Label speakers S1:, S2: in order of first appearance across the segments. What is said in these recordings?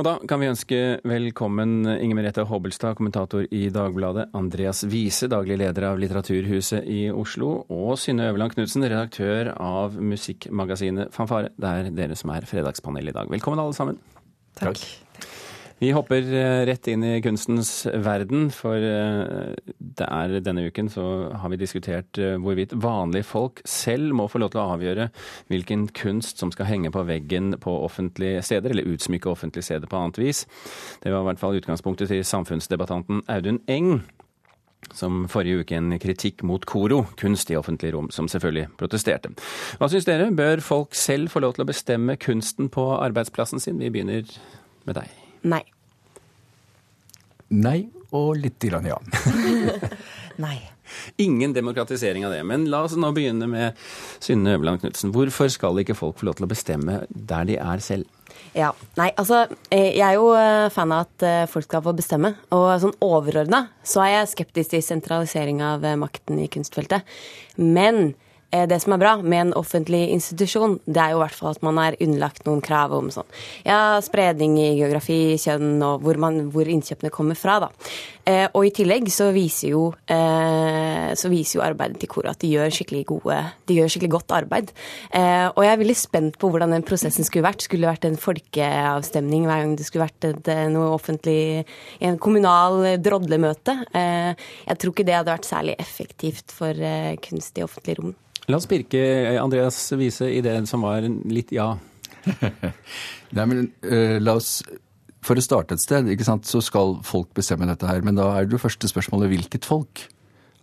S1: Og da kan vi ønske velkommen Inger Merete Hobbelstad, kommentator i Dagbladet, Andreas Wiese, daglig leder av Litteraturhuset i Oslo, og Synne Øverland Knutsen, redaktør av musikkmagasinet Fanfare. Det er dere som er fredagspanel i dag. Velkommen alle sammen.
S2: Takk.
S1: Vi hopper eh, rett inn i kunstens verden, for det er denne uken så har vi diskutert eh, hvorvidt vanlige folk selv må få lov til å avgjøre hvilken kunst som skal henge på veggen på offentlige steder, eller utsmykke offentlige steder på annet vis. Det var i hvert fall utgangspunktet til samfunnsdebattanten Audun Eng som forrige uke en kritikk mot Koro, kunst i offentlig rom, som selvfølgelig protesterte. Hva syns dere? Bør folk selv få lov til å bestemme kunsten på arbeidsplassen sin? Vi begynner med deg.
S3: Nei.
S2: Nei og litt grann ja.
S3: Nei.
S1: Ingen demokratisering av det. Men la oss nå begynne med Synne Øverland Knutsen. Hvorfor skal ikke folk få lov til å bestemme der de er selv?
S3: Ja, nei, altså eh, Jeg er jo eh, fan av at eh, folk skal få bestemme. Og sånn overordna så er jeg skeptisk til sentralisering av makten i kunstfeltet. Men det som er bra med en offentlig institusjon, det er jo i hvert fall at man er underlagt noen krav om sånn ja, spredning i geografi, kjønn og hvor, man, hvor innkjøpene kommer fra. da. Eh, og i tillegg så viser jo, eh, så viser jo arbeidet til koret at de gjør skikkelig gode, de gjør skikkelig godt arbeid. Eh, og jeg er veldig spent på hvordan den prosessen skulle vært. Skulle det vært en folkeavstemning hver gang det skulle vært et, eh, noe offentlig, en kommunal drodlemøte? Eh, jeg tror ikke det hadde vært særlig effektivt for kunst i offentlig rom.
S1: La oss pirke Andreas Wiese i det som var litt ja.
S2: Nei, men uh, la oss For å starte et sted, ikke sant, så skal folk bestemme dette her. Men da er det jo første spørsmålet hvilket folk?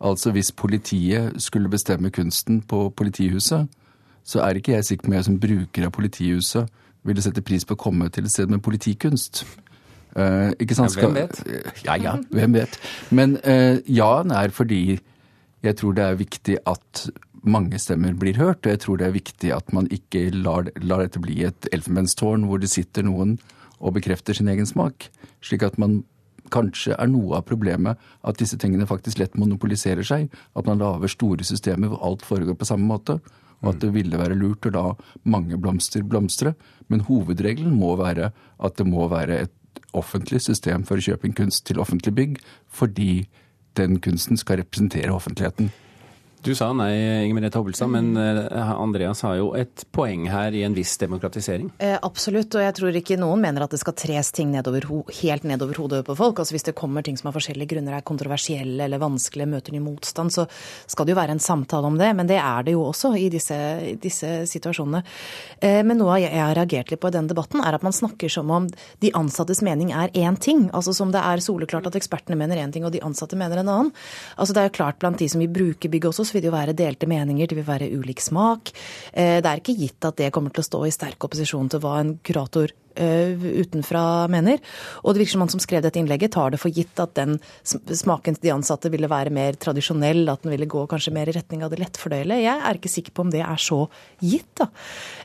S2: Altså hvis politiet skulle bestemme kunsten på politihuset, så er ikke jeg sikker på om jeg som bruker av politihuset ville sette pris på å komme til et sted med politikunst.
S1: Uh, ikke sant? Ja, hvem vet?
S2: Ja ja, hvem vet. Men uh, ja-en er fordi jeg tror det er viktig at mange stemmer blir hørt. Og jeg tror det er viktig at man ikke lar, lar dette bli et elfenbenstårn hvor det sitter noen og bekrefter sin egen smak. Slik at man kanskje er noe av problemet at disse tingene faktisk lett monopoliserer seg. At man lager store systemer hvor alt foregår på samme måte. Og at det ville være lurt å la mange blomster blomstre. Men hovedregelen må være at det må være et offentlig system for å kjøpe en kunst til offentlig bygg, fordi den kunsten skal representere offentligheten.
S1: Du sa nei, Inger Merete Hobbelstad, men eh, Andreas har jo et poeng her i en viss demokratisering?
S4: Eh, absolutt, og jeg tror ikke noen mener at det skal tres ting nedover, helt nedover hodet på folk. Altså Hvis det kommer ting som av forskjellige grunner er kontroversielle eller vanskelige, møter ny motstand, så skal det jo være en samtale om det. Men det er det jo også i disse, disse situasjonene. Eh, men noe jeg har reagert litt på i den debatten, er at man snakker som om de ansattes mening er én ting. Altså som det er soleklart at ekspertene mener én ting og de ansatte mener en annen. Altså Det er jo klart blant de som vil bruke bygget også, så vil det jo være delte meninger, det vil være ulik smak. Eh, det er ikke gitt at det kommer til å stå i sterk opposisjon til hva en kurator eh, utenfra mener. Og det virker som han som skrev dette innlegget, tar det for gitt at den smaken til de ansatte ville være mer tradisjonell, at den ville gå kanskje mer i retning av det lettfordøyelige. Jeg er ikke sikker på om det er så gitt, da.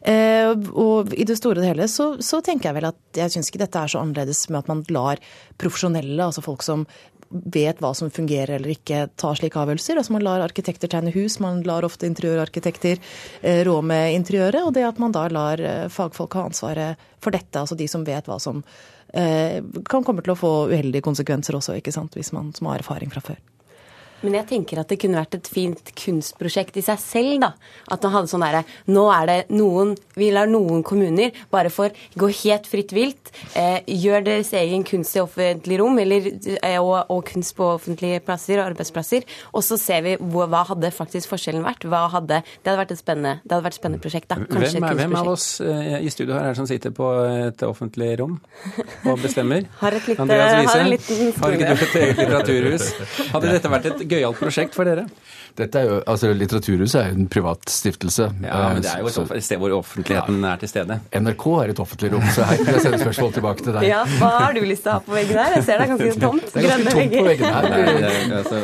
S4: Eh, og i det store og hele så, så tenker jeg vel at jeg syns ikke dette er så annerledes med at man lar profesjonelle, altså folk som vet hva som fungerer eller ikke, tar slike avgjørelser. Altså Man lar arkitekter tegne hus, man lar ofte interiørarkitekter eh, rå med interiøret. Og det at man da lar eh, fagfolk ha ansvaret for dette, altså de som vet hva som eh, kan komme til å få uheldige konsekvenser også, ikke sant, hvis man som har erfaring fra før.
S3: Men jeg tenker at det kunne vært et fint kunstprosjekt i seg selv, da. At man hadde sånn derre Nå er det noen Vi lar noen kommuner bare for gå helt fritt vilt, eh, gjør deres egen kunst i offentlig rom, eller, eh, og, og, kunst på offentlige plasser og arbeidsplasser, og så ser vi hvor, hva hadde faktisk forskjellen vært. Hva hadde Det hadde vært et spennende, det hadde vært et spennende prosjekt, da.
S1: Kanskje hvem, kunstprosjekt. hvem av oss eh, i studio her er det som sitter på et offentlig rom og bestemmer?
S3: har et lite,
S1: Andreas Wiese,
S3: har,
S1: har ikke du et eget litteraturhus? Hadde dette vært et gøyalt prosjekt for dere?
S2: Dette er jo, altså Litteraturhuset er jo en privat stiftelse.
S1: Ja, men det er jo et sted hvor offentligheten ja. er til stede.
S2: NRK er et offentlig rom, så her kan jeg sende spørsmål tilbake til deg.
S3: Ja, Hva har du lyst til å ha på veggen her? Jeg ser det er ganske tomt.
S2: Det er ganske tomt på veggen her. Nei, det
S1: er, altså,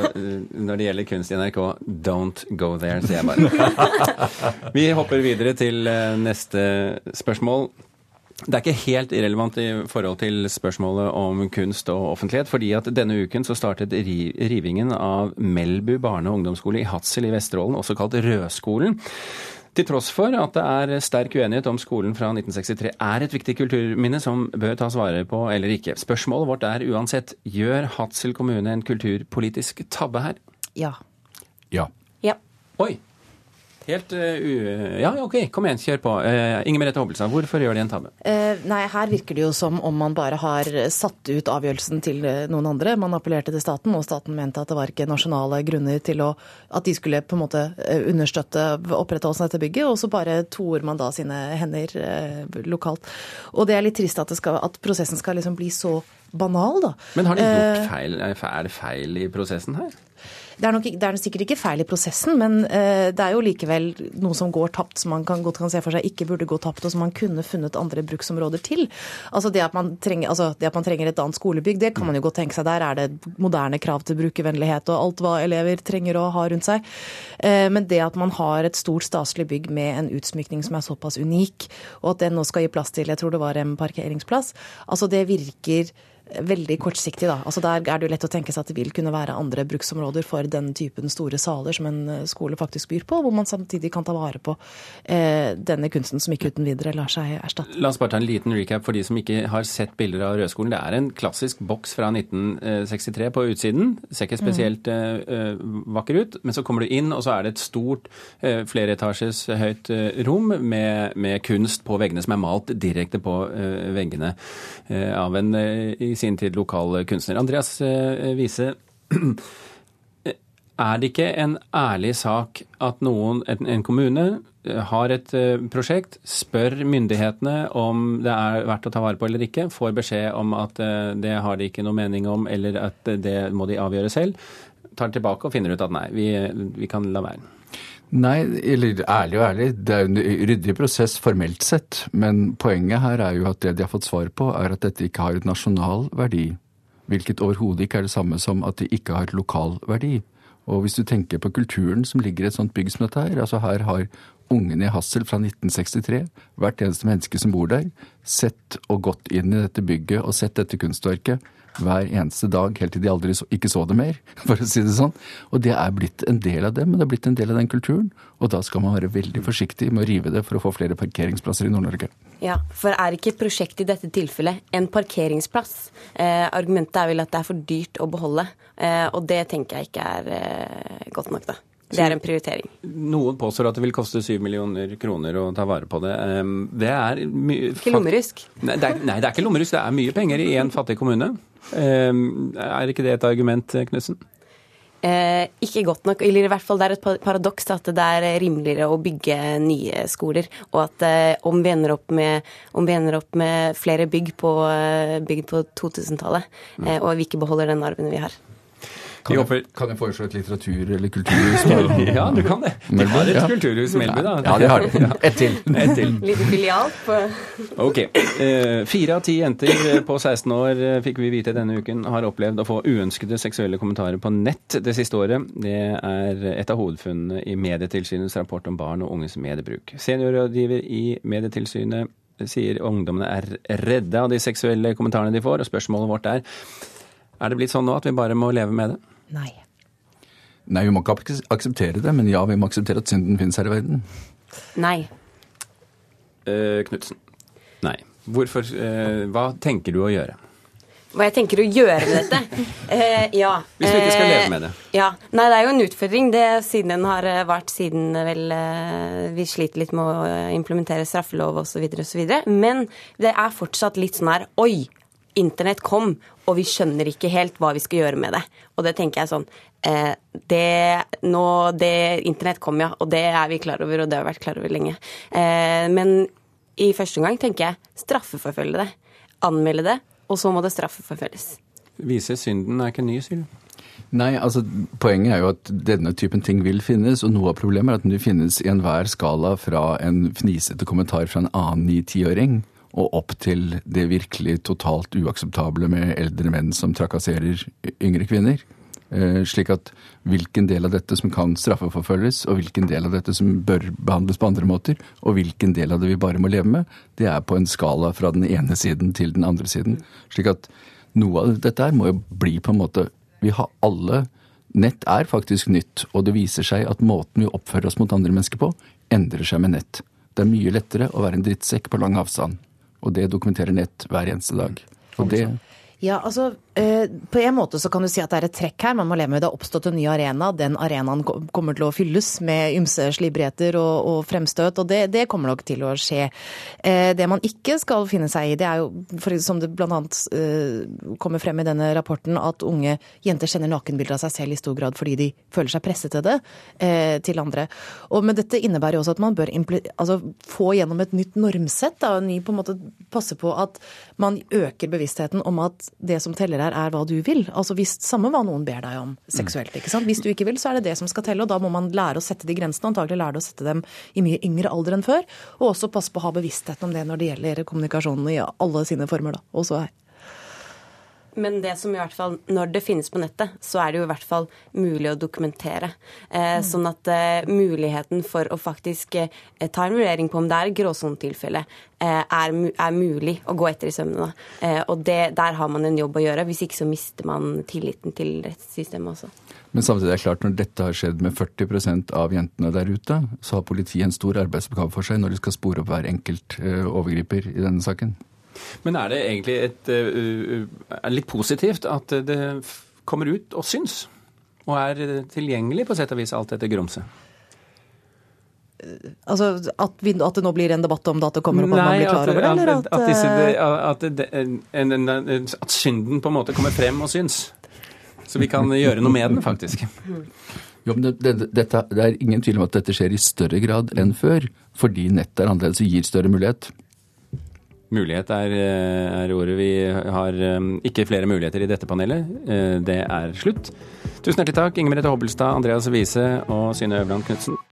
S1: når det gjelder kunst i NRK, don't go there, sier jeg bare. Vi hopper videre til eh, neste spørsmål. Det er ikke helt irrelevant i forhold til spørsmålet om kunst og offentlighet, fordi at denne uken så startet rivingen av Melbu barne- og ungdomsskole i Hadsel i Vesterålen, også kalt Rødskolen. Til tross for at det er sterk uenighet om skolen fra 1963 er et viktig kulturminne som bør tas vare på eller ikke. Spørsmålet vårt er uansett gjør Hadsel kommune en kulturpolitisk tabbe her?
S4: Ja.
S2: Ja.
S3: Ja.
S1: Oi! Helt uh, u... Ja, OK, kom igjen, kjør på. Uh, Inger Merete Hobbelstad, hvorfor gjør de en tabbe?
S4: Eh, nei, her virker det jo som om man bare har satt ut avgjørelsen til eh, noen andre. Man appellerte til staten, og staten mente at det var ikke nasjonale grunner til å, at de skulle på en måte eh, understøtte opprettholdelsen av dette bygget, og så bare toer man da sine hender eh, lokalt. Og det er litt trist at, skal, at prosessen skal liksom bli så banal, da.
S1: Men har de
S4: Eh,
S1: gjort feil? Er det feil i prosessen her?
S4: Det er, nok, det er sikkert ikke feil i prosessen, men eh, det er jo likevel noe som går tapt, som man kan, godt kan se for seg ikke burde gå tapt, og som man kunne funnet andre bruksområder til. Altså det at man trenger, altså det at man trenger et annet skolebygg, det kan man jo godt tenke seg. Der er det moderne krav til brukervennlighet og alt hva elever trenger å ha rundt seg. Eh, men det at man har et stort staselig bygg med en utsmykning som er såpass unik, og at den nå skal gi plass til, jeg tror det var en parkeringsplass, altså det virker veldig kortsiktig, da. Altså Der er det jo lett å tenke seg at det vil kunne være andre bruksområder for den typen store saler som en eh, skole faktisk byr på, hvor man samtidig kan ta vare på eh, denne kunsten som ikke uten videre lar seg erstatte.
S1: La oss bare ta en liten recap for de som ikke har sett bilder av Rødskolen. Det er en klassisk boks fra 1963 på utsiden. Ser ikke spesielt eh, eh, vakker ut, men så kommer du inn, og så er det et stort eh, flereetasjes høyt eh, rom med, med kunst på veggene som er malt direkte på veggene av en eh, sin tid lokal kunstner. Andreas eh, Wiese, er det ikke en ærlig sak at noen, en, kommune eh, har et eh, prosjekt, spør myndighetene om det er verdt å ta vare på eller ikke, får beskjed om at det har de ikke noe mening om, eller at det må de avgjøre selv, tar det tilbake og finner ut at nei, vi, vi kan la være.
S2: Nei, eller ærlig og ærlig, det er jo en ryddig prosess formelt sett. Men poenget her er jo at det de har fått svar på, er at dette ikke har et nasjonal verdi. Hvilket overhodet ikke er det samme som at det ikke har et lokal verdi. Og hvis du tenker på kulturen som ligger i et sånt bygg som dette her, altså her har ungene i Hassel fra 1963, hvert eneste menneske som bor der, sett og gått inn i dette bygget og sett dette kunstverket hver eneste dag, helt til de aldri så, ikke så det mer, for å si det sånn. Og det er blitt en del av det, men det er blitt en del av den kulturen. Og da skal man være veldig forsiktig med å rive det for å få flere parkeringsplasser i Nord-Norge.
S3: Ja, for er ikke prosjektet i dette tilfellet en parkeringsplass? Eh, argumentet er vel at det er for dyrt å beholde, eh, og det tenker jeg ikke er eh, godt nok, da. Det er en prioritering.
S1: Noen påstår at det vil koste 7 millioner kroner å ta vare på det. Det er mye
S3: Ikke lommerusk.
S1: Nei, er, nei, det er ikke lommerusk. Det er mye penger i en fattig kommune. Ehm, Er ikke det et argument, Knutsen?
S3: Eh, ikke godt nok, eller i hvert fall det er et paradoks at det er rimeligere å bygge nye skoler. Og at eh, om, vi ender opp med, om vi ender opp med flere bygg på, eh, på 2000-tallet, eh, og vi ikke beholder den arven vi har.
S2: Kan jeg, kan jeg foreslå et litteratur- eller kulturhus?
S1: Ja, du kan det. De har et
S2: ja.
S1: kulturhus i Melby, da.
S2: Ja, det har de. Ett til.
S1: Et til.
S3: Litt filial på
S1: Ok. Eh, Fire av ti jenter på 16 år eh, fikk vi vite denne uken har opplevd å få uønskede seksuelle kommentarer på nett det siste året. Det er et av hovedfunnene i Medietilsynets rapport om barn og unges mediebruk. Seniorrådgiver i Medietilsynet sier ungdommene er redde av de seksuelle kommentarene de får, og spørsmålet vårt er er det blitt sånn nå at vi bare må leve med det?
S4: Nei.
S2: Nei, vi må ikke akseptere det, men ja, vi må akseptere at synden finnes her i verden.
S3: Nei.
S1: Eh, Knutsen. Nei. Hvorfor, eh, hva tenker du å gjøre?
S3: Hva jeg tenker å gjøre med dette? Eh, ja.
S1: Hvis du ikke skal
S3: Eh,
S1: leve med det.
S3: Ja. Nei, det er jo en utfordring det siden den har eh, vært siden eh, vel eh, Vi sliter litt med å eh, implementere straffelov osv. osv. Men det er fortsatt litt sånn her Oi! Internett kom, og vi skjønner ikke helt hva vi skal gjøre med det. Og det tenker jeg sånn eh, det, nå, det, Internett kom, ja, og det er vi klar over, og det har vi vært klar over lenge. Eh, men i første omgang tenker jeg straffeforfølge det. Anmelde det, og så må det straffeforfølges.
S1: Vise synden er ikke ny, sier du.
S2: Nei, altså Poenget er jo at denne typen ting vil finnes, og noe av problemet er at den finnes i enhver skala fra en fnisete kommentar fra en annen ni-tiåring og opp til det virkelig totalt uakseptable med eldre menn som trakasserer yngre kvinner. Eh, slik at hvilken del av dette som kan straffeforfølges, og hvilken del av dette som bør behandles på andre måter, og hvilken del av det vi bare må leve med, det er på en skala fra den ene siden til den andre siden. Slik at noe av dette her må jo bli på en måte Vi har alle Nett er faktisk nytt, og det viser seg at måten vi oppfører oss mot andre mennesker på, endrer seg med nett. Det er mye lettere å være en drittsekk på lang avstand. Og det dokumenterer nett hver eneste dag. Og det
S4: Ja, altså på en måte så kan du si at det er et trekk her. Man må leve med det har oppstått en ny arena. Den arenaen kommer til å fylles med ymse slibrigheter og, og, fremstøt, og det, det, kommer nok til å skje. Eh, det man ikke skal finne seg i, det er jo, for, som det bl.a. Eh, kommer frem i denne rapporten, at unge jenter sender nakenbilder av seg selv i stor grad fordi de føler seg presset til det til andre. Og, men dette innebærer jo også at man bør altså, få gjennom et nytt normsett. Da, ny på en måte passe på at man øker bevisstheten om at det som teller, er der er hva du vil. Altså hvis, Samme hva noen ber deg om seksuelt. ikke sant? Hvis du ikke vil, så er det det som skal telle. og Da må man lære å sette de grensene. Antagelig lære å sette dem i mye yngre alder enn før. Og også passe på å ha bevisstheten om det når det gjelder kommunikasjonen i alle sine former. da, også her.
S3: Men det som i hvert fall, når det finnes på nettet, så er det jo i hvert fall mulig å dokumentere. Eh, mm. Sånn at eh, muligheten for å faktisk eh, ta en vurdering på om det er gråsonetilfelle, eh, er, er, mulig å gå etter i sømmene. Eh, og det, der har man en jobb å gjøre. Hvis ikke så mister man tilliten til rettssystemet også.
S2: Men samtidig er det klart, når dette har skjedd med 40 av jentene der ute, så har politiet en stor arbeidsoppgave for seg når de skal spore opp hver enkelt eh, overgriper i denne saken.
S1: Men er det egentlig et, uh, litt positivt at det kommer ut og syns? Og er tilgjengelig på sett og vis alt dette grumset?
S4: Altså at, vi, at, det nå blir en debatt om det, at det kommer opp at man blir klar over det? Eller
S1: at, at, disse, at, at, synden på en måte kommer frem og syns. Så vi kan gjøre noe med den, faktisk.
S2: Jo, men det, det, dette, det er ingen tvil om at dette skjer i større grad enn før, fordi nettet er annerledes og gir større mulighet.
S1: Mulighet er, eh, er, ordet. Vi har eh, ikke flere muligheter i dette panelet. Eh, det er slutt. Tusen hjertelig takk, Inger Merete Hobbelstad, Andreas Wiese og Synne Øverland Knutsen.